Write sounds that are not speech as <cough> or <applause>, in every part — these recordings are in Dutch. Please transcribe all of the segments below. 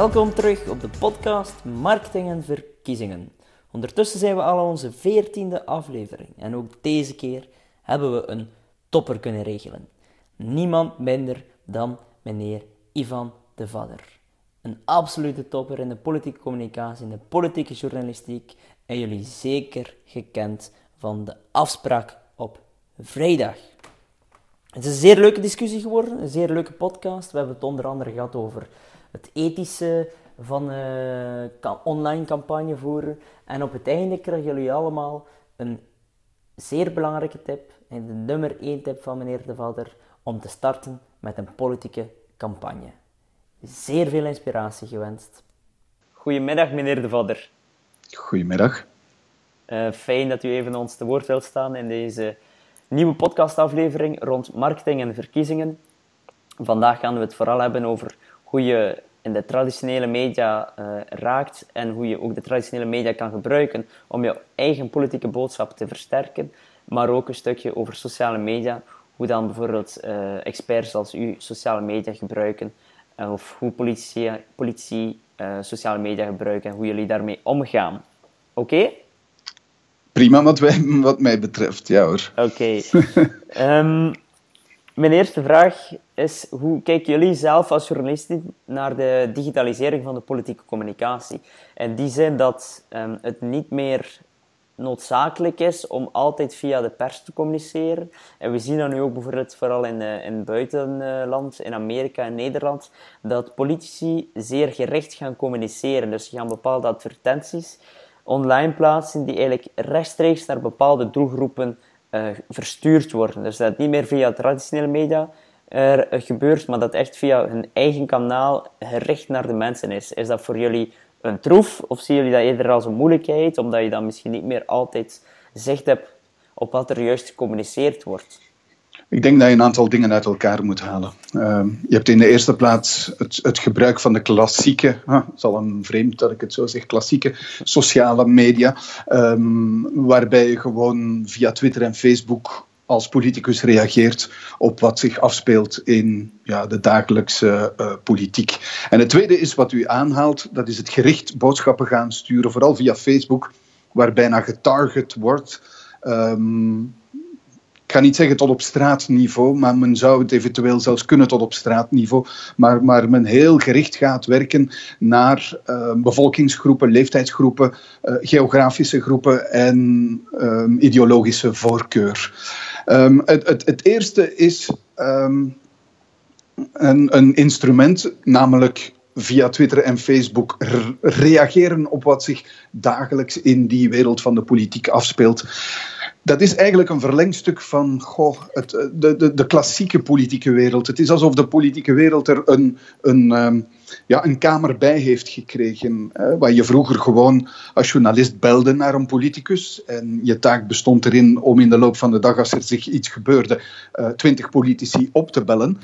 Welkom terug op de podcast Marketing en Verkiezingen. Ondertussen zijn we al onze veertiende aflevering en ook deze keer hebben we een topper kunnen regelen. Niemand minder dan meneer Ivan de Vadder. Een absolute topper in de politieke communicatie, in de politieke journalistiek en jullie zeker gekend van de afspraak op vrijdag. Het is een zeer leuke discussie geworden, een zeer leuke podcast. We hebben het onder andere gehad over het ethische van uh, online campagne voeren. En op het einde krijgen jullie allemaal een zeer belangrijke tip, en de nummer 1 tip van meneer De Vader, om te starten met een politieke campagne. Zeer veel inspiratie gewenst. Goedemiddag, meneer De Vader. Goedemiddag. Uh, fijn dat u even ons te woord wilt staan in deze nieuwe podcastaflevering rond marketing en verkiezingen. Vandaag gaan we het vooral hebben over hoe je in de traditionele media uh, raakt en hoe je ook de traditionele media kan gebruiken om je eigen politieke boodschap te versterken, maar ook een stukje over sociale media, hoe dan bijvoorbeeld uh, experts als u sociale media gebruiken, uh, of hoe politici, politici sociale media gebruiken en hoe jullie daarmee omgaan. Oké? Prima wat, wij, wat mij betreft, ja hoor. Oké. <laughs> Ehm, mijn eerste vraag is, hoe kijken jullie zelf als journalisten naar de digitalisering van de politieke communicatie? In die zin dat um, het niet meer noodzakelijk is om altijd via de pers te communiceren. En we zien dat nu ook bijvoorbeeld vooral in, uh, in het buitenland, in Amerika en Nederland, dat politici zeer gericht gaan communiceren. Dus ze gaan bepaalde advertenties online plaatsen die eigenlijk rechtstreeks naar bepaalde doelgroepen uh, verstuurd worden. Dus dat niet meer via traditionele media uh, gebeurt, maar dat echt via hun eigen kanaal gericht naar de mensen is. Is dat voor jullie een troef of zien jullie dat eerder als een moeilijkheid, omdat je dan misschien niet meer altijd zicht hebt op wat er juist gecommuniceerd wordt? Ik denk dat je een aantal dingen uit elkaar moet halen. Uh, je hebt in de eerste plaats het, het gebruik van de klassieke, het is al een vreemd dat ik het zo zeg, klassieke sociale media, um, waarbij je gewoon via Twitter en Facebook als politicus reageert op wat zich afspeelt in ja, de dagelijkse uh, politiek. En het tweede is wat u aanhaalt, dat is het gericht boodschappen gaan sturen, vooral via Facebook, waar bijna getarget wordt. Um, ik ga niet zeggen tot op straatniveau, maar men zou het eventueel zelfs kunnen tot op straatniveau. Maar, maar men heel gericht gaat werken naar uh, bevolkingsgroepen, leeftijdsgroepen, uh, geografische groepen en uh, ideologische voorkeur. Um, het, het, het, eerste is um, een, een instrument, namelijk via Twitter en Facebook reageren op wat zich dagelijks in die wereld van de politiek afspeelt dat is eigenlijk een verlengstuk van goh, het, eh, de, de, de klassieke politieke wereld. Het is alsof de politieke wereld er een, een, um, ja, een kamer bij heeft gekregen. Hè, waar je vroeger gewoon als journalist belde naar een politicus. En je taak bestond erin om in de loop van de dag, als er zich iets gebeurde, uh, twintig politici op te bellen.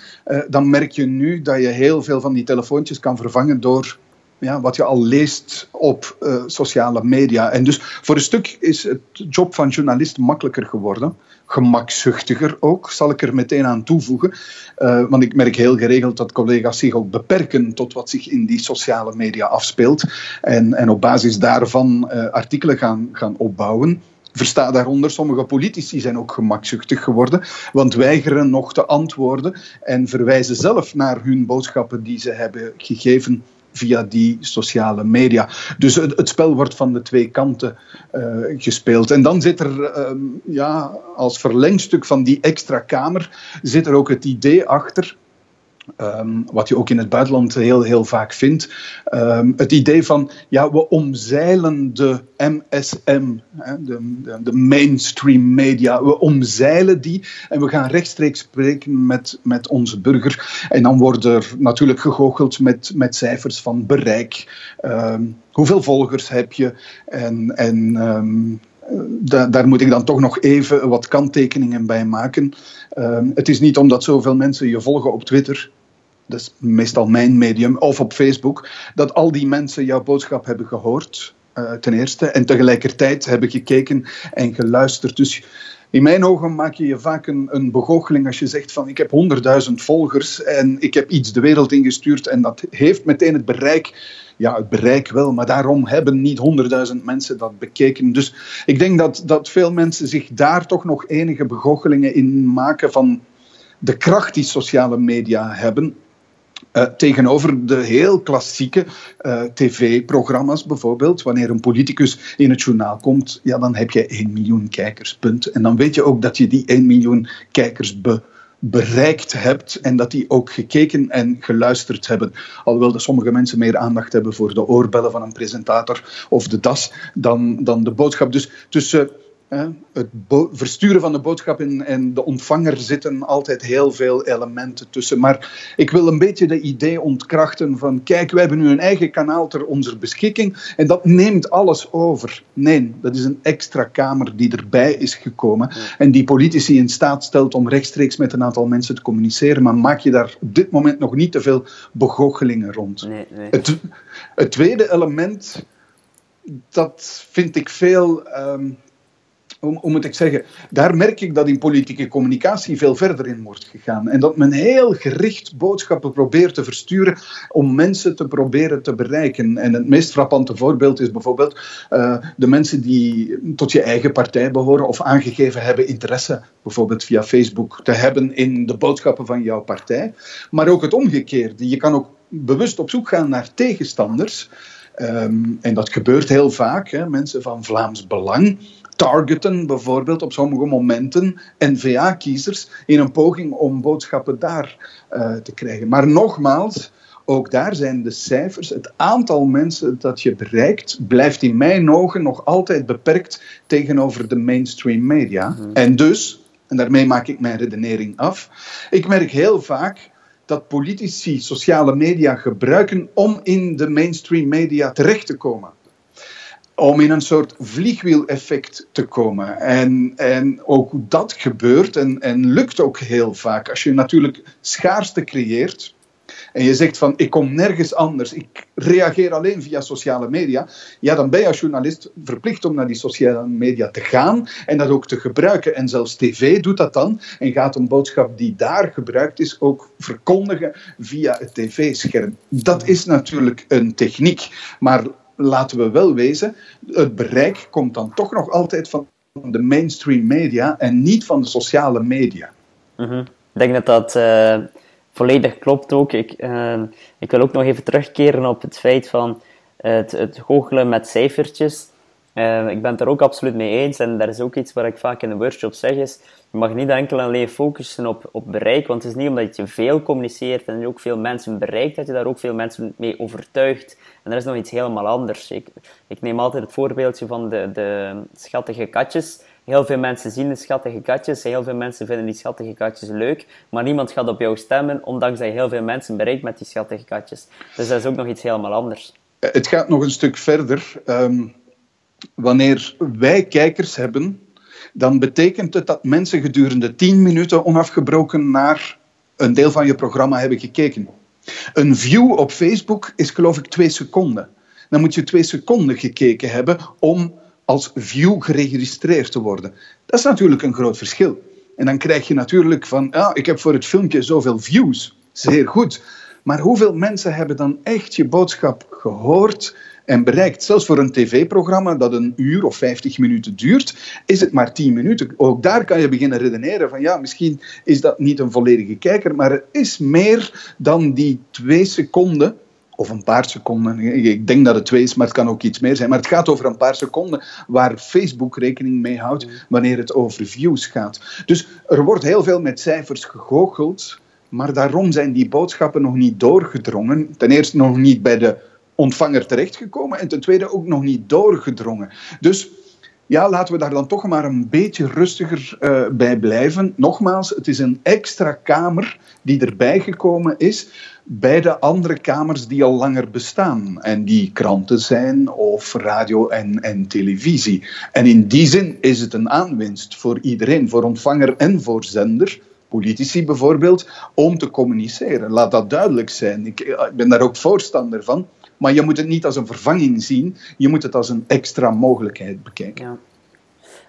Dan merk je nu dat je heel veel van die telefoontjes kan vervangen door ja, wat je al leest op uh, sociale media. En dus voor een stuk is het job van journalist makkelijker geworden. Gemakzuchtiger ook, zal ik er meteen aan toevoegen. Uh, want ik merk heel geregeld dat collega's zich ook beperken tot wat zich in die sociale media afspeelt. En, en op basis daarvan uh, artikelen gaan, gaan opbouwen. Versta daaronder, sommige politici zijn ook gemakzuchtig geworden, want weigeren nog te antwoorden en verwijzen zelf naar hun boodschappen die ze hebben gegeven via die sociale media. Dus het, spel wordt van de twee kanten uh, gespeeld. En dan zit er, um, ja, als verlengstuk van die extra kamer, zit er ook het idee achter Um, wat je ook in het buitenland heel, heel vaak vindt. Um, het idee van, ja, we omzeilen de MSM, hè, de, de, de, mainstream media. We omzeilen die en we gaan rechtstreeks spreken met, met onze burger. En dan wordt er natuurlijk gegoocheld met, met cijfers van bereik. Um, hoeveel volgers heb je? En, en da daar moet ik dan toch nog even wat kanttekeningen bij maken. Het is niet omdat zoveel mensen je volgen op Twitter, dat is meestal mijn medium, of op Facebook, dat al die mensen jouw boodschap hebben gehoord, uh, ten eerste, en tegelijkertijd hebben gekeken en geluisterd. Dus in mijn ogen maak je je vaak een, een begoocheling als je zegt van ik heb honderdduizend volgers en ik heb iets de wereld ingestuurd en dat heeft meteen het bereik ja, het bereik wel, maar daarom hebben niet honderdduizend mensen dat bekeken. Dus ik denk dat, dat veel mensen zich daar toch nog enige begoochelingen in maken van de kracht die sociale media hebben. Uh, tegenover de heel klassieke uh, tv-programma's bijvoorbeeld. Wanneer een politicus in het journaal komt, ja, dan heb je 1 miljoen kijkers, punt. En dan weet je ook dat je die 1 miljoen kijkers be bereikt hebt en dat die ook gekeken en geluisterd hebben. Alhoewel dat sommige mensen meer aandacht hebben voor de oorbellen van een presentator of de das dan, dan de boodschap. Dus tussen het versturen van de boodschap en de ontvanger zitten altijd heel veel elementen tussen. Maar ik wil een beetje de idee ontkrachten van kijk, wij hebben nu een eigen kanaal ter onze beschikking en dat neemt alles over. Nee, dat is een extra kamer die erbij is gekomen en die politici in staat stelt om rechtstreeks met een aantal mensen te communiceren. Maar maak je daar op dit moment nog niet te veel begoochelingen rond. Nee, nee. Het, het, tweede element, dat vind ik veel... Ehm, hoe, moet ik zeggen, daar merk ik dat in politieke communicatie veel verder in wordt gegaan. En dat men heel gericht boodschappen probeert te versturen om mensen te proberen te bereiken. En het meest frappante voorbeeld is bijvoorbeeld uh, de mensen die tot je eigen partij behoren of aangegeven hebben interesse, bijvoorbeeld via Facebook, te hebben in de boodschappen van jouw partij. Maar ook het omgekeerde. Je kan ook bewust op zoek gaan naar tegenstanders. Um, en dat gebeurt heel vaak. Hè. Mensen van Vlaams Belang targeten bijvoorbeeld op sommige momenten N-VA-kiezers in een poging om boodschappen daar uh, te krijgen. Maar nogmaals, ook daar zijn de cijfers, het aantal mensen dat je bereikt, blijft in mijn ogen nog altijd beperkt tegenover de mainstream media. Mhm. En dus, en daarmee maak ik mijn redenering af, ik merk heel vaak dat politici sociale media gebruiken om in de mainstream media terecht te komen om in een soort vliegwieleffect te komen. En, en ook dat gebeurt en, en lukt ook heel vaak. Als je natuurlijk schaarste creëert en je zegt van ik kom nergens anders, ik reageer alleen via sociale media, ja, dan ben je als journalist verplicht om naar die sociale media te gaan en dat ook te gebruiken. En zelfs tv doet dat dan en gaat een boodschap die daar gebruikt is ook verkondigen via het tv-scherm. Dat is natuurlijk een techniek, maar laten we wel wezen, het bereik komt dan toch nog altijd van de mainstream media en niet van de sociale media. Mhm. Ik denk dat dat uh, volledig klopt ook. Ik, uh, ik wil ook nog even terugkeren op het feit van het, het goochelen met cijfertjes. Uh, ik ben het er ook absoluut mee eens en dat is ook iets wat ik vaak in de workshop zeg is, je mag niet enkel alleen focussen op, op bereik, want het is niet omdat je veel communiceert en ook veel mensen bereikt, dat je daar ook veel mensen mee overtuigt. En er is nog iets helemaal anders. Ik, neem altijd het voorbeeldje van de, de schattige katjes. Heel veel mensen zien de schattige katjes, heel veel mensen vinden die schattige katjes leuk, maar niemand gaat op jou stemmen, ondanks dat je heel veel mensen bereikt met die schattige katjes. Dus dat is ook nog iets helemaal anders. Het gaat nog een stuk verder. Ehm, wanneer wij kijkers hebben, dan betekent het dat mensen gedurende 10 minuten onafgebroken naar een deel van je programma hebben gekeken. Een view op Facebook is geloof ik twee seconden. Dan moet je twee seconden gekeken hebben om als view geregistreerd te worden. Dat is natuurlijk een groot verschil. En dan krijg je natuurlijk van, ja, ik heb voor het filmpje zoveel views. Zeer goed. Maar hoeveel mensen hebben dan echt je boodschap gehoord, en bereikt. Zelfs voor een tv-programma dat een uur of 50 minuten duurt, is het maar 10 minuten. Ook daar kan je beginnen redeneren van ja, misschien is dat niet een volledige kijker, maar er is meer dan die twee seconden of een paar seconden. Ik denk dat het twee is, maar het kan ook iets meer zijn. Maar het gaat over een paar seconden waar Facebook rekening mee houdt wanneer het over views gaat. Dus er wordt heel veel met cijfers gegoocheld, maar daarom zijn die boodschappen nog niet doorgedrongen. Ten eerste nog niet bij de ontvanger terechtgekomen en ten tweede ook nog niet doorgedrongen. Dus ja, laten we daar dan toch maar een beetje rustiger uh, bij blijven. Nogmaals, het is een extra kamer die erbij gekomen is bij de andere kamers die al langer bestaan. En die kranten zijn of radio en, en televisie. En in die zin is het een aanwinst voor iedereen, voor ontvanger en voor zender politici bijvoorbeeld, om te communiceren. Laat dat duidelijk zijn. Ik, ik ben daar ook voorstander van. Maar je moet het niet als een vervanging zien, je moet het als een extra mogelijkheid bekijken. Ja.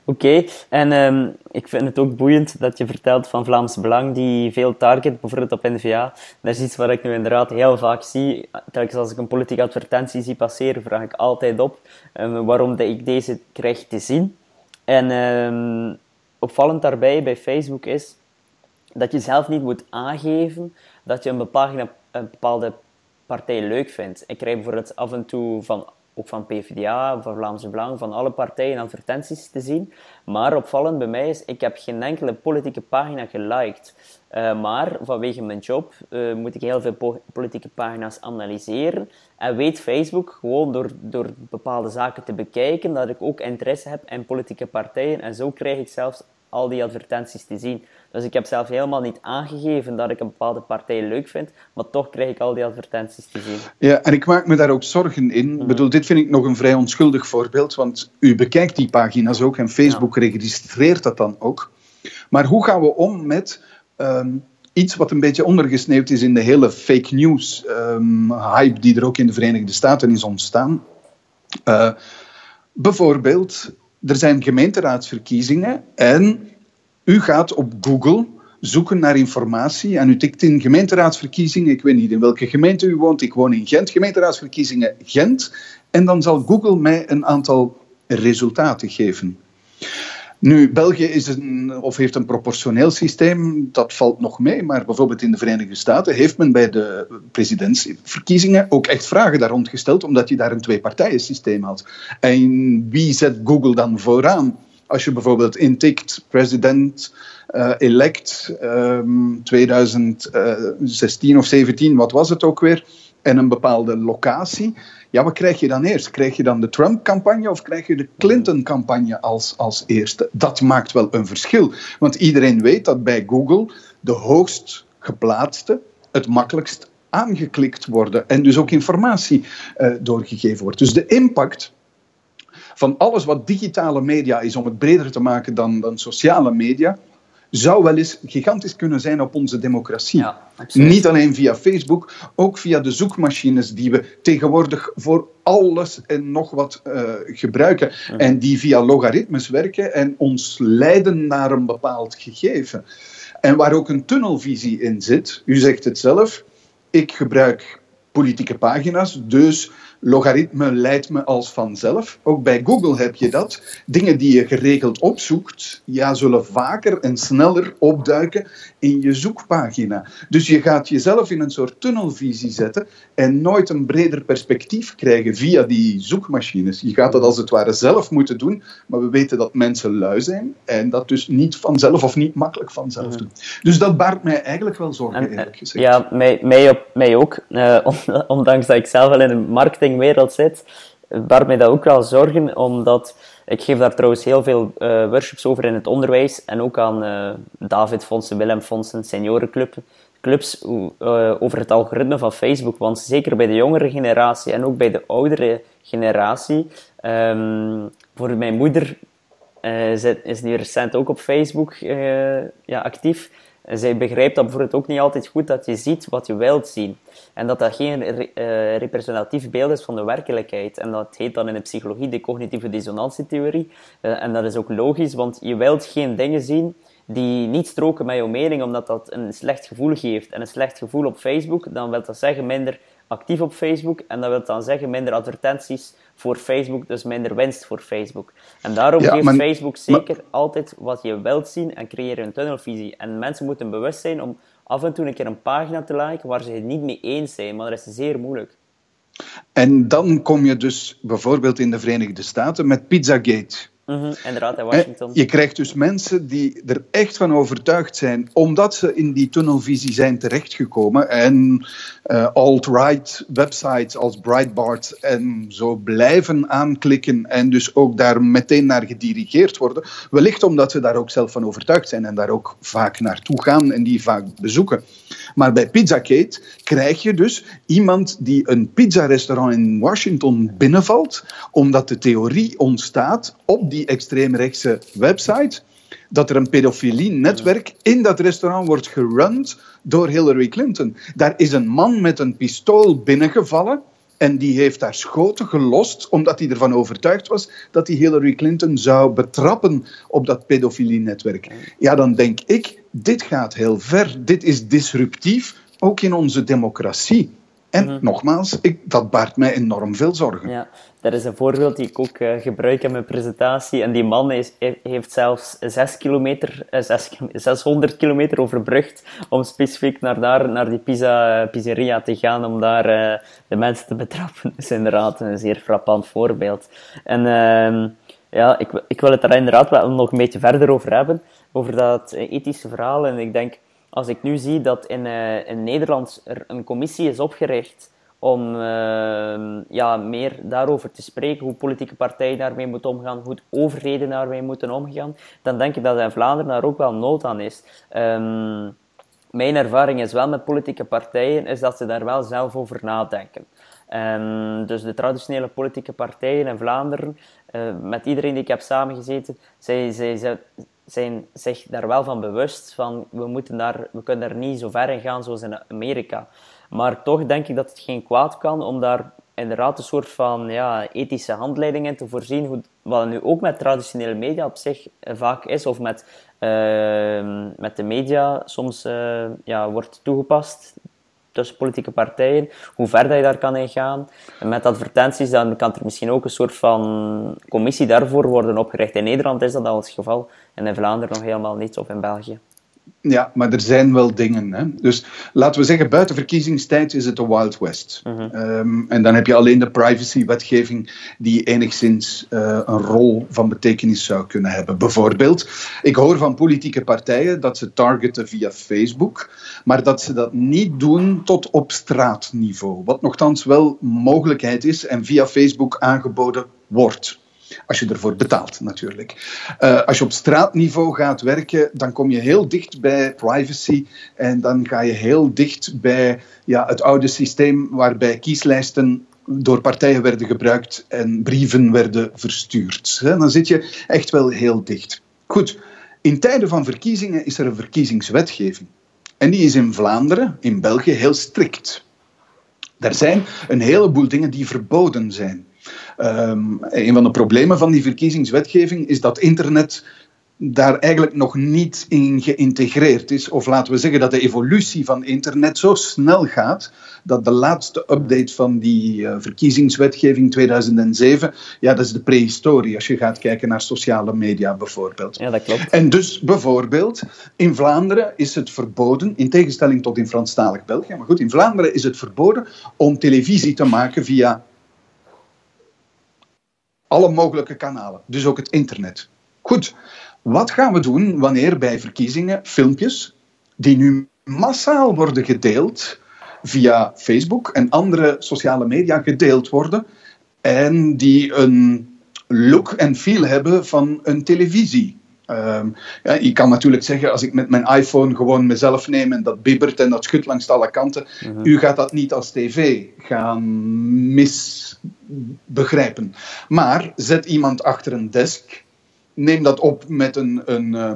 Oké, en um, ik vind het ook boeiend dat je vertelt van Vlaams Belang, die veel target, bijvoorbeeld op NVA. Dat is iets wat ik nu inderdaad heel vaak zie. Telkens als ik een politieke advertentie zie passeren, vraag ik altijd op um, waarom ik deze krijg te zien. En um, opvallend daarbij bij Facebook is dat je zelf niet moet aangeven dat je een, pagina, een bepaalde partij leuk vindt. Ik krijg bijvoorbeeld af en toe van ook van PvdA, van Vlaamse Belang, van alle partijen advertenties te zien. Maar opvallend bij mij is, ik heb geen enkele politieke pagina geliked. Uh, maar vanwege mijn job uh, moet ik heel veel politieke pagina's analyseren. En weet Facebook gewoon door, door bepaalde zaken te bekijken dat ik ook interesse heb in politieke partijen. En zo krijg ik zelfs al die advertenties te zien. Dus ik heb zelf helemaal niet aangegeven dat ik een bepaalde partij leuk vind, maar toch krijg ik al die advertenties te zien. Ja, en ik maak me daar ook zorgen in. Ik mhm. bedoel, dit vind ik nog een vrij onschuldig voorbeeld, want u bekijkt die pagina's ook en Facebook registreert dat dan ook. Maar hoe gaan we om met ehm, iets wat een beetje ondergesneeuwd is in de hele fake news um, hype die er ook in de Verenigde Staten is ontstaan? Uh, bijvoorbeeld, er zijn gemeenteraadsverkiezingen en u gaat op Google zoeken naar informatie en u tikt in gemeenteraadsverkiezingen, ik weet niet in welke gemeente u woont, ik woon in Gent, gemeenteraadsverkiezingen Gent, en dan zal Google mij een aantal resultaten geven. Nu, België is een, of heeft een proportioneel systeem, dat valt nog mee, maar bijvoorbeeld in de Verenigde Staten heeft men bij de presidentsverkiezingen ook echt vragen daar rond gesteld, omdat je daar een twee-partijen-systeem had. En wie zet Google dan vooraan? Als je bijvoorbeeld intikt president uh, elect um, 2016 of 17, wat was het ook weer? En een bepaalde locatie. Ja, wat krijg je dan eerst? Krijg je dan de Trump-campagne of krijg je de Clinton-campagne als, als eerste? Dat maakt wel een verschil. Want iedereen weet dat bij Google de hoogst geplaatste het makkelijkst aangeklikt worden en dus ook informatie uh, doorgegeven wordt. Dus de impact van alles wat digitale media is, om het breder te maken dan, dan sociale media, zou wel eens gigantisch kunnen zijn op onze democratie. Ja, Niet alleen via Facebook, ook via de zoekmachines die we tegenwoordig voor alles en nog wat uh, gebruiken. En die via logaritmes werken en ons leiden naar een bepaald gegeven. En waar ook een tunnelvisie in zit. U zegt het zelf. Ik gebruik politieke pagina's, dus logaritme leidt me als vanzelf. Ook bij Google heb je dat. Dingen die je geregeld opzoekt, ja, zullen vaker en sneller opduiken in je zoekpagina. Dus je gaat jezelf in een soort tunnelvisie zetten en nooit een breder perspectief krijgen via die zoekmachines. Je gaat dat als het ware zelf moeten doen, maar we weten dat mensen lui zijn en dat dus niet vanzelf of niet makkelijk vanzelf doen. Dus dat baart mij eigenlijk wel zorgen, eerlijk eh, gezegd. Ja, mij, mij, op, mij ook. <laughs> Uh, ondanks dat ik zelf wel in de marketingwereld zit, baart mij dat ook wel zorgen, omdat ik geef daar trouwens heel veel uh, workshops over in het onderwijs en ook aan uh, David Fondsen, Willem Fondsen, seniorenclubs clubs, uh, over het algoritme van Facebook. Want zeker bij de jongere generatie en ook bij de oudere generatie, um, voor mijn moeder is nu recent ook op Facebook ja, actief zij begrijpt dat bijvoorbeeld ook niet altijd goed dat je ziet wat je wilt zien. En dat dat geen uh, representatief beeld is van de werkelijkheid. En dat heet dan in de psychologie de cognitieve dissonantietheorie. Uh, en dat is ook logisch, want je wilt geen dingen zien die niet stroken met jouw mening, omdat dat een slecht gevoel geeft. En een slecht gevoel op Facebook, dan wil dat zeggen minder actief op Facebook. En dat wil dan zeggen minder advertenties voor Facebook, dus minder winst voor Facebook. En daarom geeft Facebook zeker altijd wat je wilt zien en creëren een tunnelvisie. En mensen moeten bewust zijn om af en toe een keer een pagina te liken waar ze het niet mee eens zijn, maar dat is zeer moeilijk. En dan kom je dus bijvoorbeeld in de Verenigde Staten met Pizzagate. Mm inderdaad, in Washington. Je krijgt dus mensen die er echt van overtuigd zijn, omdat ze in die tunnelvisie zijn terechtgekomen. En uh, alt-right websites als Breitbart en zo blijven aanklikken en dus ook daar meteen naar gedirigeerd worden. Wellicht omdat ze daar ook zelf van overtuigd zijn en daar ook vaak naartoe gaan en die vaak bezoeken. Maar bij Pizzagate krijg je dus iemand die een pizzarestaurant in Washington binnenvalt, omdat de theorie ontstaat op die extreemrechtse website dat er een pedofilie-netwerk in dat restaurant wordt gerund door Hillary Clinton. Daar is een man met een pistool binnengevallen En die heeft daar schoten gelost, omdat hij ervan overtuigd was dat hij Hillary Clinton zou betrappen op dat pedofilie-netwerk. Ja, dan denk ik, dit gaat heel ver. Dit is disruptief, ook in onze democratie. En mhm. nogmaals, ik, dat baart mij enorm veel zorgen. Ja, dat is een voorbeeld die ik ook uh, gebruik in mijn presentatie. En die man is, heeft zelfs 6 kilometer, 6, eh, 600 kilometer overbrugd om specifiek naar, daar, naar die pizza, pizzeria te gaan om daar de mensen te betrappen. <laughs> Dat is inderdaad een zeer frappant voorbeeld. En uh, ja, ik, ik wil het daar inderdaad wel nog een beetje verder over hebben, over dat ethische verhaal. En ik denk als ik nu zie dat in, uh, in Nederland er een commissie is opgericht om uh, ja, meer daarover te spreken, hoe politieke partijen daarmee moeten omgaan, hoe overheden daarmee moeten omgaan, dan denk ik dat in Vlaanderen daar ook wel nood aan is. Um, mijn ervaring is wel met politieke partijen, is dat ze daar wel zelf over nadenken. Um, dus de traditionele politieke partijen in Vlaanderen, uh, met iedereen die ik heb samengezeten, zij, zij, zij, zijn zich daar wel van bewust van we, moeten daar, we kunnen daar niet zo ver in gaan zoals in Amerika. Maar toch denk ik dat het geen kwaad kan om daar inderdaad een soort van ja, ethische handleidingen te voorzien. Hoe, wat nu ook met traditionele media op zich eh, vaak is, of met, uh, met de media soms uh, ja, wordt toegepast tussen politieke partijen, hoe ver dat je daar kan in gaan. En met advertenties dan kan er misschien ook een soort van commissie daarvoor worden opgericht. In Nederland is dat al het geval en in Vlaanderen nog helemaal niet, of in België. Ja, maar er zijn wel dingen. Hè. Dus laten we zeggen, buiten verkiezingstijd is het de Wild West. Mhm. Ehm, en dan heb je alleen de privacy-wetgeving die enigszins uh, een rol van betekenis zou kunnen hebben. Bijvoorbeeld, ik hoor van politieke partijen dat ze targeten via Facebook, maar dat ze dat niet doen tot op straatniveau. Wat nogthans wel mogelijkheid is en via Facebook aangeboden wordt. Als je ervoor betaalt, natuurlijk. Uh, als je op straatniveau gaat werken, dan kom je heel dicht bij privacy. En dan ga je heel dicht bij ja, het oude systeem waarbij kieslijsten door partijen werden gebruikt en brieven werden verstuurd. Dan zit je echt wel heel dicht. Goed, in tijden van verkiezingen is er een verkiezingswetgeving. En die is in Vlaanderen, in België, heel strikt. Er zijn een heleboel dingen die verboden zijn. Um, een van de problemen van die verkiezingswetgeving is dat internet daar eigenlijk nog niet in geïntegreerd is. Of laten we zeggen dat de evolutie van internet zo snel gaat dat de laatste update van die uh, verkiezingswetgeving 2007, ja, dat is de prehistorie als je gaat kijken naar sociale media bijvoorbeeld. Ja, dat klopt. En dus bijvoorbeeld, in Vlaanderen is het verboden, in tegenstelling tot in Franstalig België, maar goed, in Vlaanderen is het verboden om televisie te maken via alle mogelijke kanalen, dus ook het internet. Goed, wat gaan we doen wanneer bij verkiezingen filmpjes die nu massaal worden gedeeld via Facebook en andere sociale media gedeeld worden en die een look en feel hebben van een televisie? Um, ja, je kan natuurlijk zeggen, als ik met mijn iPhone gewoon mezelf neem en dat bibbert en dat schudt langs alle kanten, mhm. u gaat dat niet als tv gaan misbegrijpen. Maar zet iemand achter een desk, neem dat op met een, een, eh,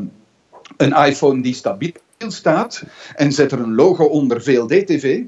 een iPhone die stabiel staat en zet er een logo onder VLD-TV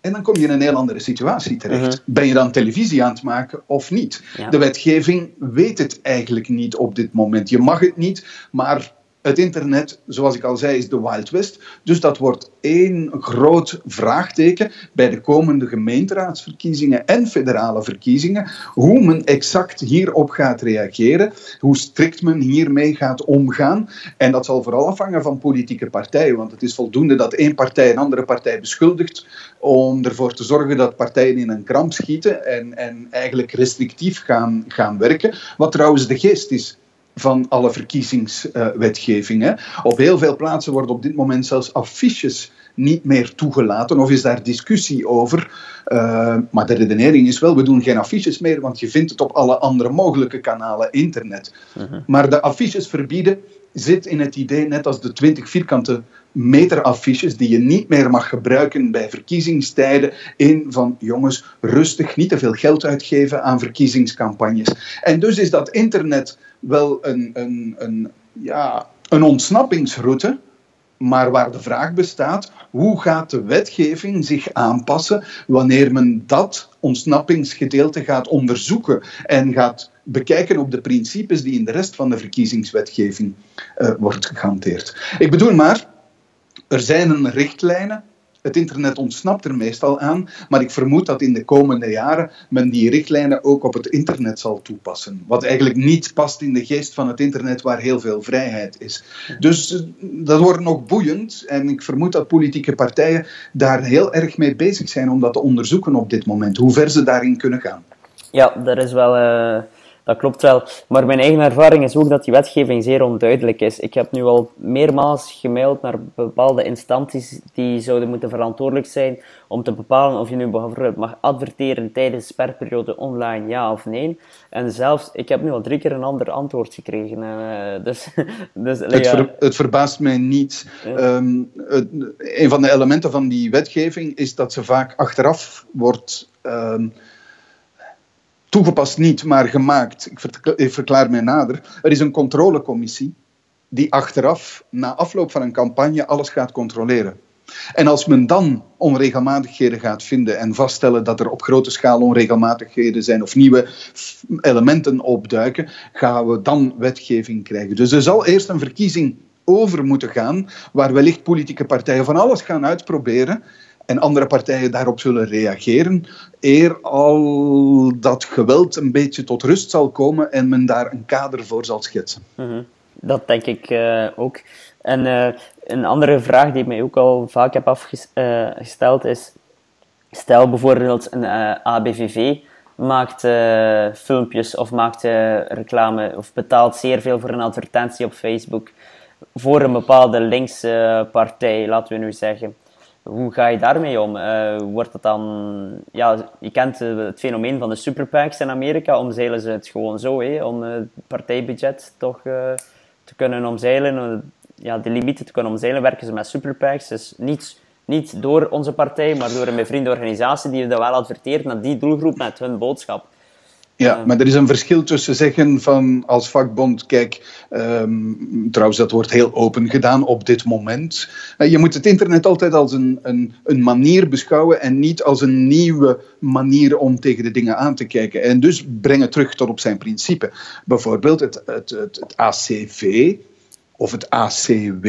en dan kom je in een heel andere situatie terecht. Mhm. Ben je dan televisie aan het maken of niet? De wetgeving weet het eigenlijk niet op dit moment. Je mag het niet, maar het internet, zoals ik al zei, is de Wild West. Dus dat wordt één groot vraagteken bij de komende gemeenteraadsverkiezingen en federale verkiezingen. Hoe men exact hierop gaat reageren, hoe strikt men hiermee gaat omgaan. En dat zal vooral afhangen van politieke partijen, want het is voldoende dat één partij een andere partij beschuldigt om ervoor te zorgen dat partijen in een kramp schieten en, en eigenlijk restrictief gaan, gaan werken. Wat trouwens de geest is van alle verkiezingswetgevingen. op heel veel plaatsen worden op dit moment zelfs affiches niet meer toegelaten, of is daar discussie over. Uh, maar de redenering is wel, we doen geen affiches meer, want je vindt het op alle andere mogelijke kanalen internet. Mhm. Maar de affiches verbieden zit in het idee, net als de 20 vierkante meter affiches die je niet meer mag gebruiken bij verkiezingstijden, in van jongens, rustig, niet te veel geld uitgeven aan verkiezingscampagnes. En dus is dat internet wel een, een, een, ja, een ontsnappingsroute maar waar de vraag bestaat, hoe gaat de wetgeving zich aanpassen wanneer men dat ontsnappingsgedeelte gaat onderzoeken en gaat bekijken op de principes die in de rest van de verkiezingswetgeving uh, wordt gehanteerd. Ik bedoel maar, er zijn richtlijnen het internet ontsnapt er meestal aan, maar ik vermoed dat in de komende jaren men die richtlijnen ook op het internet zal toepassen. Wat eigenlijk niet past in de geest van het internet waar heel veel vrijheid is. Dus eh, dat wordt nog boeiend en ik vermoed dat politieke partijen daar heel erg mee bezig zijn om dat te onderzoeken op dit moment, hoe ver ze daarin kunnen gaan. Ja, dat is wel. Uh dat klopt wel. Maar mijn eigen ervaring is ook dat die wetgeving zeer onduidelijk is. Ik heb nu al meermaals gemaild naar bepaalde instanties die zouden moeten verantwoordelijk zijn om te bepalen of je nu bijvoorbeeld mag adverteren tijdens de sperperiode online, ja of nee. En zelfs, ik heb nu al drie keer een ander antwoord gekregen. Uh, dus, <laughs> dus, het, ver, het, verbaast mij niet. Um, een van de elementen van die wetgeving is dat ze vaak achteraf wordt... Um, toegepast niet, maar gemaakt. Ik verklaar mij nader. Er is een controlecommissie die achteraf, na afloop van een campagne, alles gaat controleren. En als men dan onregelmatigheden gaat vinden en vaststellen dat er op grote schaal onregelmatigheden zijn of nieuwe elementen opduiken, gaan we dan wetgeving krijgen. Dus er zal eerst een verkiezing over moeten gaan, waar wellicht politieke partijen van alles gaan uitproberen en andere partijen daarop zullen reageren, eer al dat geweld een beetje tot rust zal komen en men daar een kader voor zal schetsen. Mhm. Dat denk ik uh, ook. En uh, een andere vraag die ik mij ook al vaak heb afgesteld uh, is: stel bijvoorbeeld een ABVV maakt filmpjes of maakt reclame of betaalt zeer veel voor een advertentie op Facebook voor een bepaalde linkse partij, laten we nu zeggen. Hoe ga je daarmee om? Uh, wordt dat dan... Ja, je kent uh, het fenomeen van de superpacks in Amerika. Omzeilen ze het gewoon zo, hé, om het uh, partijbudget toch te kunnen omzeilen. ja, de limieten te kunnen omzeilen, werken ze met superpacks. Dus niet, niet door onze partij, maar door een bevriende organisatie die dat wel adverteert naar die doelgroep met hun boodschap. Ja, maar er is een verschil tussen zeggen van als vakbond, kijk, um, trouwens dat wordt heel open gedaan op dit moment. Uh, je moet het internet altijd als een, een, een manier beschouwen en niet als een nieuwe manier om tegen de dingen aan te kijken. En dus brengen terug tot op zijn principe. Bijvoorbeeld het, het, het, het ACV of het ACW,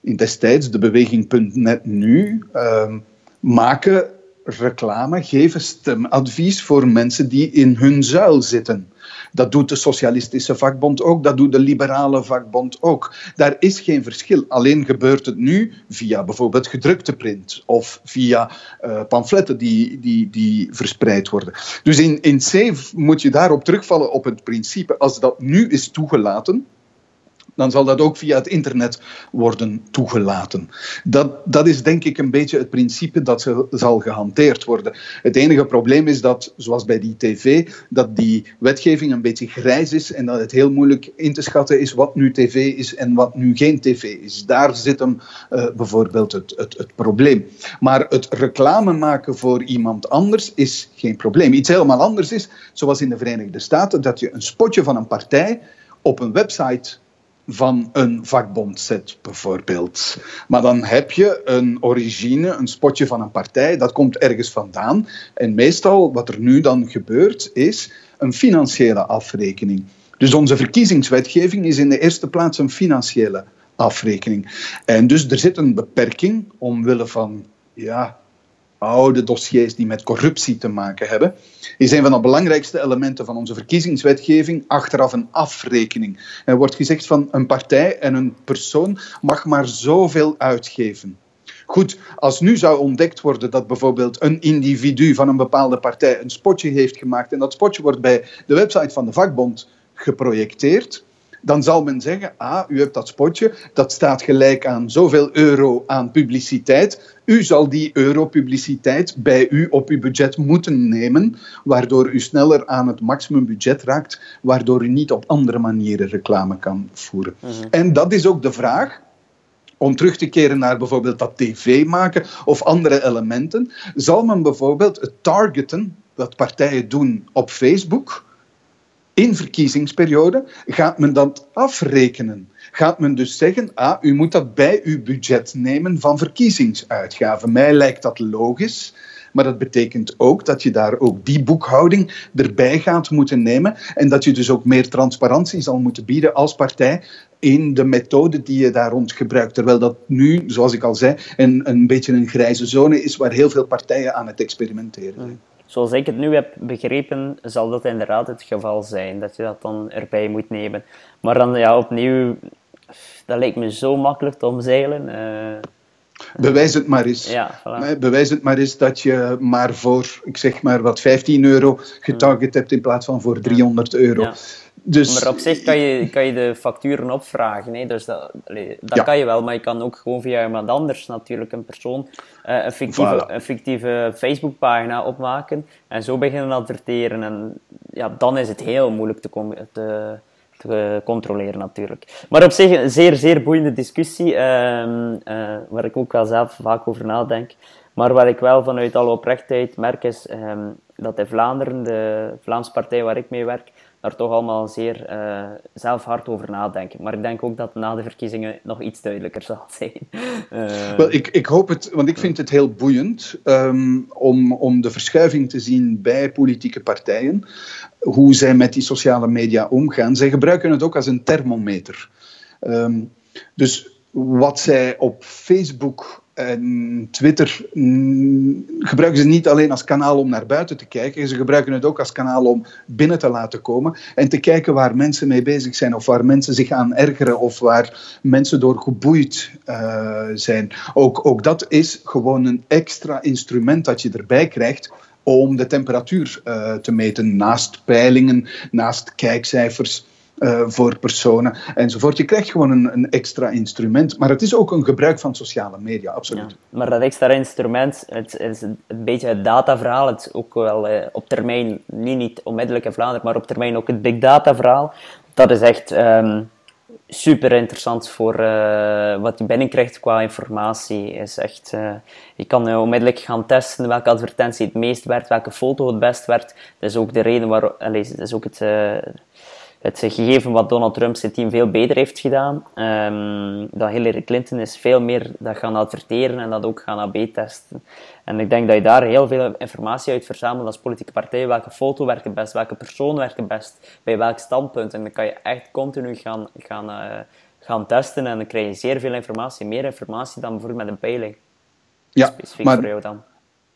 in destijds de beweging.net nu, uh, maken reclame, geven stemadvies voor mensen die in hun zuil zitten. Dat doet de Socialistische Vakbond ook, dat doet de Liberale Vakbond ook. Daar is geen verschil. Alleen gebeurt het nu via bijvoorbeeld gedrukte print of via uh, pamfletten die, die, die verspreid worden. Dus in, in C moet je daarop terugvallen op het principe, als dat nu is toegelaten, dan zal dat ook via het internet worden toegelaten. Dat, dat is denk ik een beetje het principe dat ze, zal gehanteerd worden. Het enige probleem is dat, zoals bij die tv, dat die wetgeving een beetje grijs is en dat het heel moeilijk in te schatten is wat nu tv is en wat nu geen tv is. Daar zit hem uh, bijvoorbeeld het, het, het probleem. Maar het reclame maken voor iemand anders is geen probleem. Iets helemaal anders is, zoals in de Verenigde Staten, dat je een spotje van een partij op een website van een vakbond zet, bijvoorbeeld. Maar dan heb je een origine, een spotje van een partij, dat komt ergens vandaan. En meestal, wat er nu dan gebeurt, is een financiële afrekening. Dus onze verkiezingswetgeving is in de eerste plaats een financiële afrekening. En dus er zit een beperking omwille van ja, oude dossiers die met corruptie te maken hebben, is een van de belangrijkste elementen van onze verkiezingswetgeving achteraf een afrekening. Er wordt gezegd van een partij en een persoon mag maar zoveel uitgeven. Goed, als nu zou ontdekt worden dat bijvoorbeeld een individu van een bepaalde partij een spotje heeft gemaakt en dat spotje wordt bij de website van de vakbond geprojecteerd, dan zal men zeggen, ah, u hebt dat spotje, dat staat gelijk aan zoveel euro aan publiciteit. U zal die euro-publiciteit bij u op uw budget moeten nemen, waardoor u sneller aan het maximumbudget raakt, waardoor u niet op andere manieren reclame kan voeren. Mhm. En dat is ook de vraag om terug te keren naar bijvoorbeeld dat tv maken of andere elementen, zal men bijvoorbeeld het targeten dat partijen doen op Facebook in verkiezingsperiode gaat men dat afrekenen. Gaat men dus zeggen, ah, u moet dat bij uw budget nemen van verkiezingsuitgaven. Mij lijkt dat logisch. Maar dat betekent ook dat je daar ook die boekhouding erbij gaat moeten nemen. En dat je dus ook meer transparantie zal moeten bieden als partij in de methode die je daar rond gebruikt. Terwijl dat nu, zoals ik al zei, een, een beetje een grijze zone is waar heel veel partijen aan het experimenteren zijn. Zoals ik het nu heb begrepen, zal dat inderdaad het geval zijn, dat je dat dan erbij moet nemen. Maar dan ja, opnieuw, dat lijkt me zo makkelijk te omzeilen. Uh, Bewijs het maar eens. Ja, voilà. Bewijs het maar eens dat je maar voor, ik zeg maar wat, 15 euro getarget hebt in plaats van voor 300 euro. Ja. Dus, maar op zich kan je, kan je de facturen opvragen. Hè? Dus dat, dat kan je wel, maar je kan ook gewoon via iemand anders natuurlijk een persoon uh, een, fictieve, een fictieve Facebookpagina opmaken en zo beginnen adverteren. En ja, dan is het heel moeilijk te, te, te controleren natuurlijk. Maar op zich een zeer, zeer boeiende discussie, uh, uh, waar ik ook wel zelf vaak over nadenk. Maar waar ik wel vanuit alle oprechtheid merk is um, dat in Vlaanderen, de Vlaamse partij waar ik mee werk, daar toch allemaal zeer uh, zelf hard over nadenken. Maar ik denk ook dat na de verkiezingen nog iets duidelijker <laughs> zal zijn. Wel, ik, ik hoop het, want ik vind het heel boeiend um, om, om de verschuiving te zien bij politieke partijen. Hoe zij met die sociale media omgaan. Zij gebruiken het ook als een thermometer. Um, dus wat zij op Facebook en Twitter mm, gebruiken ze niet alleen als kanaal om naar buiten te kijken, ze gebruiken het ook als kanaal om binnen te laten komen en te kijken waar mensen mee bezig zijn of waar mensen zich aan ergeren of waar mensen door geboeid uh, zijn. Ook, ook dat is gewoon een extra instrument dat je erbij krijgt om de temperatuur uh, te meten naast peilingen, naast kijkcijfers. Uh, voor personen enzovoort. Je krijgt gewoon een, een, extra instrument. Maar het is ook een gebruik van sociale media, absoluut. Ja, maar dat extra instrument, het is een, beetje het dataverhaal. Het is ook wel uh, op termijn, niet, niet onmiddellijk in Vlaanderen, maar op termijn ook het big data verhaal. Dat is echt um, super interessant voor uh, wat je binnenkrijgt qua informatie. Is echt, je kan onmiddellijk gaan testen welke advertentie het meest werkt, welke foto het best werkt. Dat is ook de reden waarom, dat is ook het het gegeven wat Donald Trump zijn team veel beter heeft gedaan. Um, dat Hillary Clinton is veel meer dat gaan adverteren en dat ook gaan AB-testen. En ik denk dat je daar heel veel informatie uit verzamelt als politieke partij. Welke foto werkt het best, welke persoon werkt het best, bij welk standpunt. En dan kan je echt continu gaan, gaan, uh, gaan testen en dan krijg je zeer veel informatie, meer informatie dan bijvoorbeeld met een peiling. Ja, Specifiek maar... voor jou dan.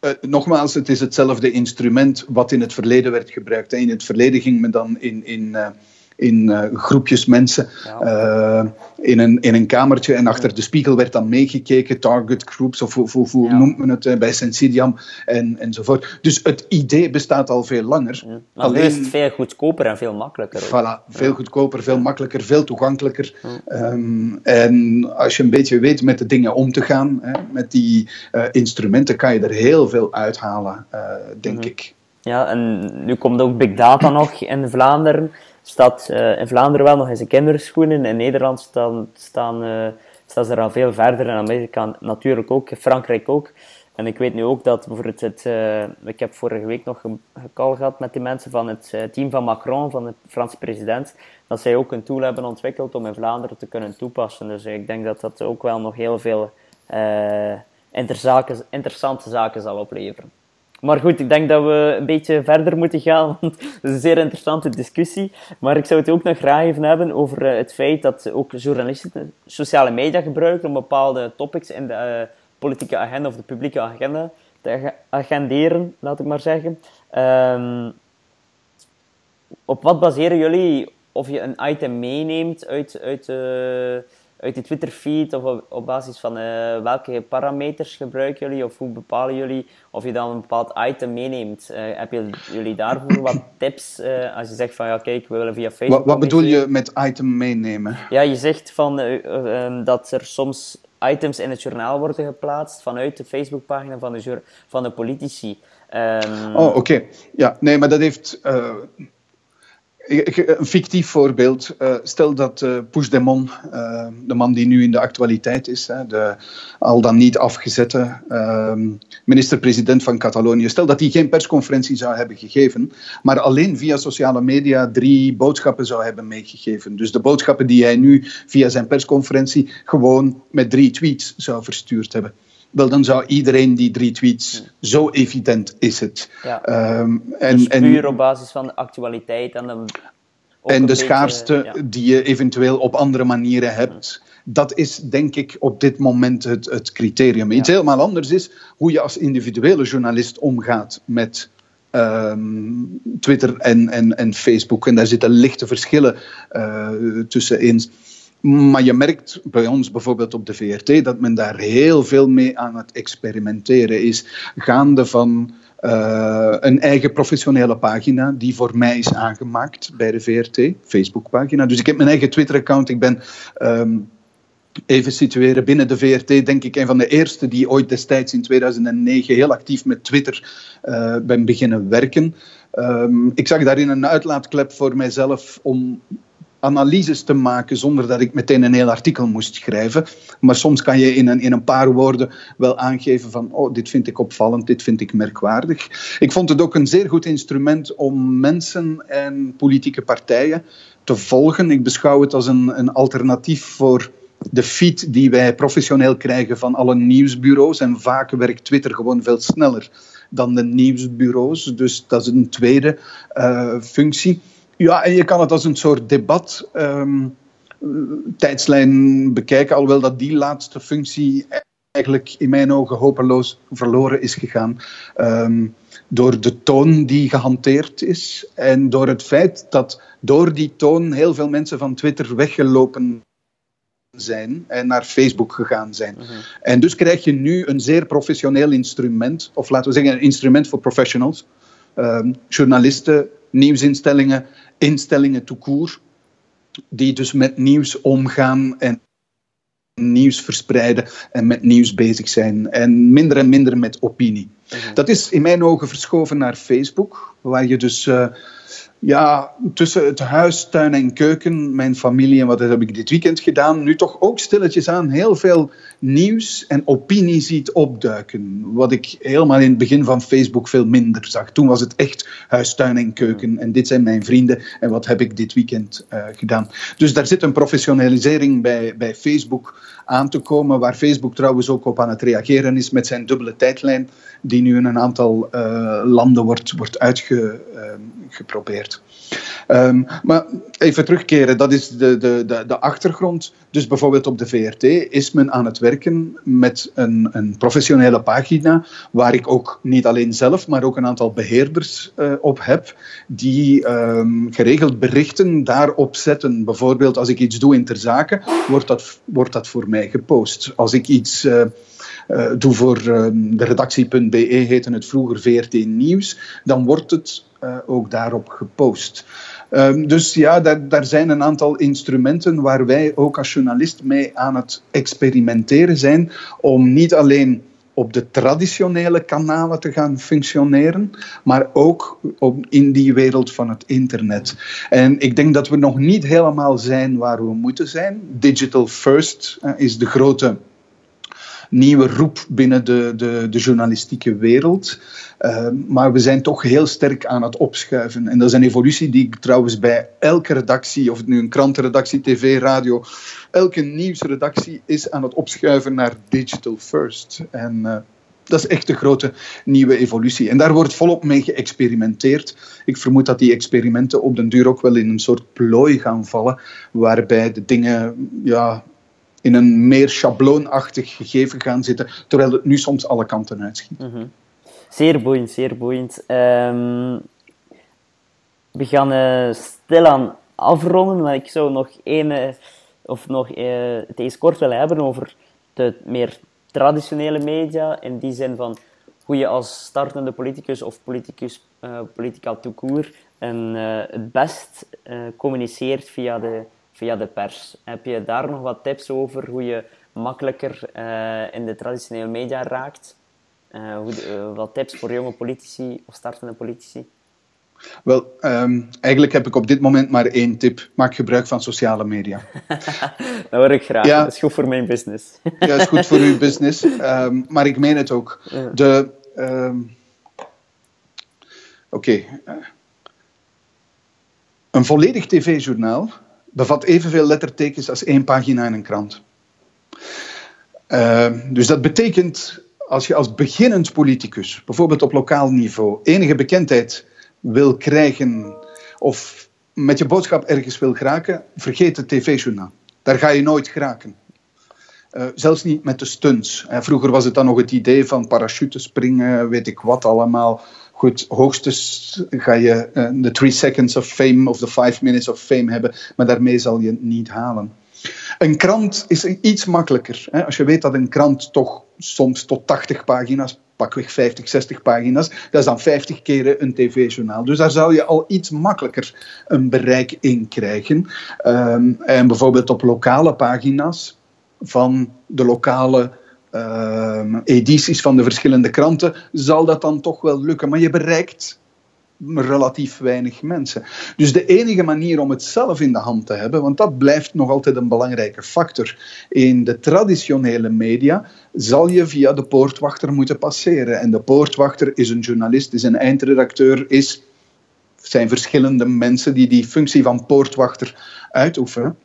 Uh, nogmaals, het is hetzelfde instrument wat in het verleden werd gebruikt. In het verleden ging men dan in, in uh, in uh, groepjes mensen uh, in, een, in een kamertje en achter de spiegel werd dan meegekeken, target groups of hoe, hoe, ja. noemt men het uh, bij Sensidiam en, enzovoort. Dus het idee bestaat al veel langer. Ja. Maar Alleen, is het veel goedkoper en veel makkelijker. Voilà, veel goedkoper, veel makkelijker, veel toegankelijker. Um, en als je een beetje weet met de dingen om te gaan, hè, met die instrumenten, kan je er heel veel uithalen, denk mhm. ik. Ja, en nu komt ook big data nog in Vlaanderen staat uh, in Vlaanderen wel nog in zijn kinderschoenen. In Nederland staan, staan, uh, staan ze er al veel verder. In Amerika natuurlijk ook, in Frankrijk ook. En ik weet nu ook dat bijvoorbeeld het... Uh, ik heb vorige week nog een call gehad met die mensen van het team van Macron, van de Franse president, dat zij ook een tool hebben ontwikkeld om in Vlaanderen te kunnen toepassen. Dus ik denk dat dat ook wel nog heel veel interessante zaken zal opleveren. Maar goed, ik denk dat we een beetje verder moeten gaan, want het is een zeer interessante discussie. Maar ik zou het ook nog graag even hebben over eh, het feit dat ook journalisten sociale media gebruiken om bepaalde topics in de uh, politieke agenda of de publieke agenda te agenderen, laat ik maar zeggen. Um, op wat baseren jullie of je een item meeneemt uit, uit uh, uit de Twitter-feed of op, basis van uh, welke parameters gebruiken jullie of hoe bepalen jullie of je dan een bepaald item meeneemt? Uh, heb je, jullie daarvoor wat <clears throat> tips uh, als je zegt van ja kijk, we willen via Facebook... Wat, wat bedoel je met item meenemen? Ja, je zegt van, um, dat er soms items in het journaal worden geplaatst vanuit de Facebookpagina van de, van de politici. Um... Oh, oké. Okay. Ja, nee, maar dat heeft Een fictief voorbeeld. Uh, stel dat uh, Puigdemont, uh, de man die nu in de actualiteit is, de al dan niet afgezette ehm, minister-president van Catalonië, stel dat hij geen persconferentie zou hebben gegeven, maar alleen via sociale media drie boodschappen zou hebben meegegeven. Dus de boodschappen die hij nu via zijn persconferentie gewoon met drie tweets zou verstuurd hebben wel dan zou iedereen die drie tweets, zo evident is het. Ja. Um, en, dus puur op basis van de actualiteit en de... En de schaarste die je eventueel op andere manieren hebt. Dat is denk ik op dit moment het, het criterium. Iets helemaal anders is hoe je als individuele journalist omgaat met um, Twitter en, en, en Facebook. En daar zitten lichte verschillen uh, tussen eens. Maar je merkt bij ons bijvoorbeeld op de VRT dat men daar heel veel mee aan het experimenteren is. Gaande van uh, een eigen professionele pagina die voor mij is aangemaakt bij de VRT, Facebookpagina. Dus ik heb mijn eigen Twitter-account. Ik ben. Um, even situeren, binnen de VRT denk ik een van de eerste die ooit destijds in 2009 heel actief met Twitter uh, ben beginnen werken. Um, ik zag daarin een uitlaatklep voor mijzelf om analyses te maken zonder dat ik meteen een heel artikel moest schrijven. Maar soms kan je in een, in een paar woorden wel aangeven van oh, dit vind ik opvallend, dit vind ik merkwaardig. Ik vond het ook een zeer goed instrument om mensen en politieke partijen te volgen. Ik beschouw het als een, een alternatief voor de feed die wij professioneel krijgen van alle nieuwsbureaus. En vaak werkt Twitter gewoon veel sneller dan de nieuwsbureaus. Dus dat is een tweede uh, functie. Ja, en je kan het als een soort debat um, tijdslijn bekijken, alhoewel dat die laatste functie eigenlijk in mijn ogen hopeloos verloren is gegaan. Um, door de toon die gehanteerd is en door het feit dat door die toon heel veel mensen van Twitter weggelopen zijn en naar Facebook gegaan zijn. Mhm. En dus krijg je nu een zeer professioneel instrument, of laten we zeggen een instrument voor professionals, um, journalisten, nieuwsinstellingen, instellingen toekoer, die dus met nieuws omgaan en nieuws verspreiden en met nieuws bezig zijn. En minder en minder met opinie. Mhm. Dat is in mijn ogen verschoven naar Facebook, waar je dus uh, ja, tussen het huis, tuin en keuken, mijn familie en wat heb ik dit weekend gedaan, nu toch ook stilletjes aan heel veel nieuws en opinie ziet opduiken. Wat ik helemaal in het begin van Facebook veel minder zag. Toen was het echt huis, tuin en keuken. En dit zijn mijn vrienden en wat heb ik dit weekend uh, gedaan. Dus daar zit een professionalisering bij, bij Facebook aan te komen, waar Facebook trouwens ook op aan het reageren is met zijn dubbele tijdlijn, die nu in een aantal uh, landen wordt, wordt uitgeprobeerd. Um, maar even terugkeren, dat is de, de, de, de, achtergrond. Dus bijvoorbeeld op de VRT is men aan het werken met een, een professionele pagina, waar ik ook niet alleen zelf, maar ook een aantal beheerders uh, op heb, die um, geregeld berichten daarop zetten. Bijvoorbeeld als ik iets doe in ter zake, wordt dat, wordt dat voor mij gepost. Als ik iets... Uh, uh, doe voor uh, de redactie.be, heette het vroeger VRT Nieuws, dan wordt het ook daarop gepost. Um, dus ja, daar, daar, zijn een aantal instrumenten waar wij ook als journalist mee aan het experimenteren zijn om niet alleen op de traditionele kanalen te gaan functioneren, maar ook in die wereld van het internet. En ik denk dat we nog niet helemaal zijn waar we moeten zijn. Digital first uh, is de grote nieuwe roep binnen de, de, de journalistieke wereld. Uh, maar we zijn toch heel sterk aan het opschuiven. En dat is een evolutie die ik trouwens bij elke redactie, of het nu een krantenredactie, tv, radio, elke nieuwsredactie is aan het opschuiven naar digital first. En uh, dat is echt de grote nieuwe evolutie. En daar wordt volop mee geëxperimenteerd. Ik vermoed dat die experimenten op den duur ook wel in een soort plooi gaan vallen, waarbij de dingen ja, in een meer schabloonachtig gegeven gaan zitten, terwijl het nu soms alle kanten uitschiet. Mm Zeer boeiend, zeer boeiend. Um, we gaan uh, stilaan afronden, maar ik zou nog één, uh, of nog uh, het eens kort willen hebben over de meer traditionele media, in die zin van hoe je als startende politicus of politicus, politica toekoer het best communiceert via de via de pers. Heb je daar nog wat tips over hoe je makkelijker uh, in de traditionele media raakt? Uh, hoe, uh, wat tips voor jonge politici of startende politici? Wel, ehm, eigenlijk heb ik op dit moment maar één tip. Maak gebruik van sociale media. <laughs> dat hoor ik graag. Ja. Dat is goed voor mijn business. ja, dat is goed voor uw <laughs> business. Um, maar ik meen het ook. De... Um, Oké. Een volledig tv-journaal bevat evenveel lettertekens als één pagina in een krant. Uh, dus dat betekent, als je als beginnend politicus, bijvoorbeeld op lokaal niveau, enige bekendheid wil krijgen of met je boodschap ergens wil geraken, vergeet het tv-journaal. Daar ga je nooit geraken. Uh, zelfs niet met de stunts. Vroeger was het dan nog het idee van parachutespringen, weet ik wat allemaal. Goed, hoogstens ga je uh, de three seconds of fame of de five minutes of fame hebben, maar daarmee zal je het niet halen. Een krant is iets makkelijker. Hè? Als je weet dat een krant toch soms tot 80 pagina's, pakweg 50, 60 pagina's, dat is dan 50 keren een tv-journaal. Dus daar zou je al iets makkelijker een bereik in krijgen. Um, en bijvoorbeeld op lokale pagina's van de lokale edities van de verschillende kranten zal dat dan toch wel lukken. Maar je bereikt relatief weinig mensen. Dus de enige manier om het zelf in de hand te hebben, want dat blijft nog altijd een belangrijke factor in de traditionele media, zal je via de poortwachter moeten passeren. En de poortwachter is een journalist, is een eindredacteur, is, zijn verschillende mensen die die functie van poortwachter uitoefenen.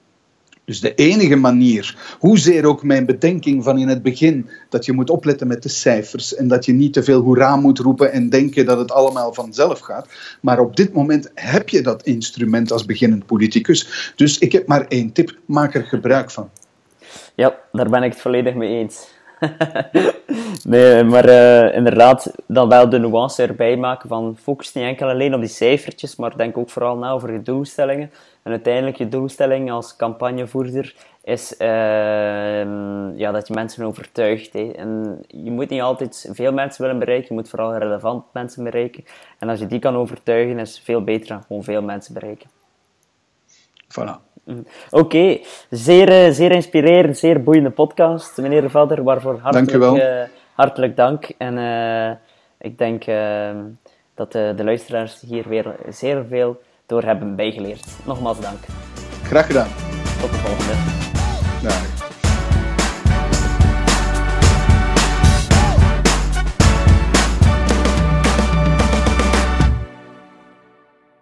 Dus de enige manier, hoezeer ook mijn bedenking van in het begin, dat je moet opletten met de cijfers en dat je niet te veel hoera moet roepen en denken dat het allemaal vanzelf gaat. Maar op dit moment heb je dat instrument als beginnend politicus. Dus ik heb maar één tip, maak er gebruik van. Ja, daar ben ik het volledig mee eens. <laughs> nee, maar uh, inderdaad, dan wel de nuance erbij maken van focus niet enkel alleen op die cijfertjes, maar denk ook vooral na over je doelstellingen. En uiteindelijk je doelstelling als campagnevoerder is uh, ja, dat je mensen overtuigt. Hè. En je moet niet altijd veel mensen willen bereiken, je moet vooral relevant mensen bereiken. En als je die kan overtuigen, is het veel beter dan gewoon veel mensen bereiken. Voilà. Mm. Oké, zeer, eh, zeer inspirerend, zeer boeiende podcast, meneer Vader, waarvoor hartelijk, uh, hartelijk dank. En uh, ik denk uh, dat de luisteraars hier weer zeer veel door hebben bijgeleerd. Nogmaals dank. Graag gedaan. Tot de volgende. Dag.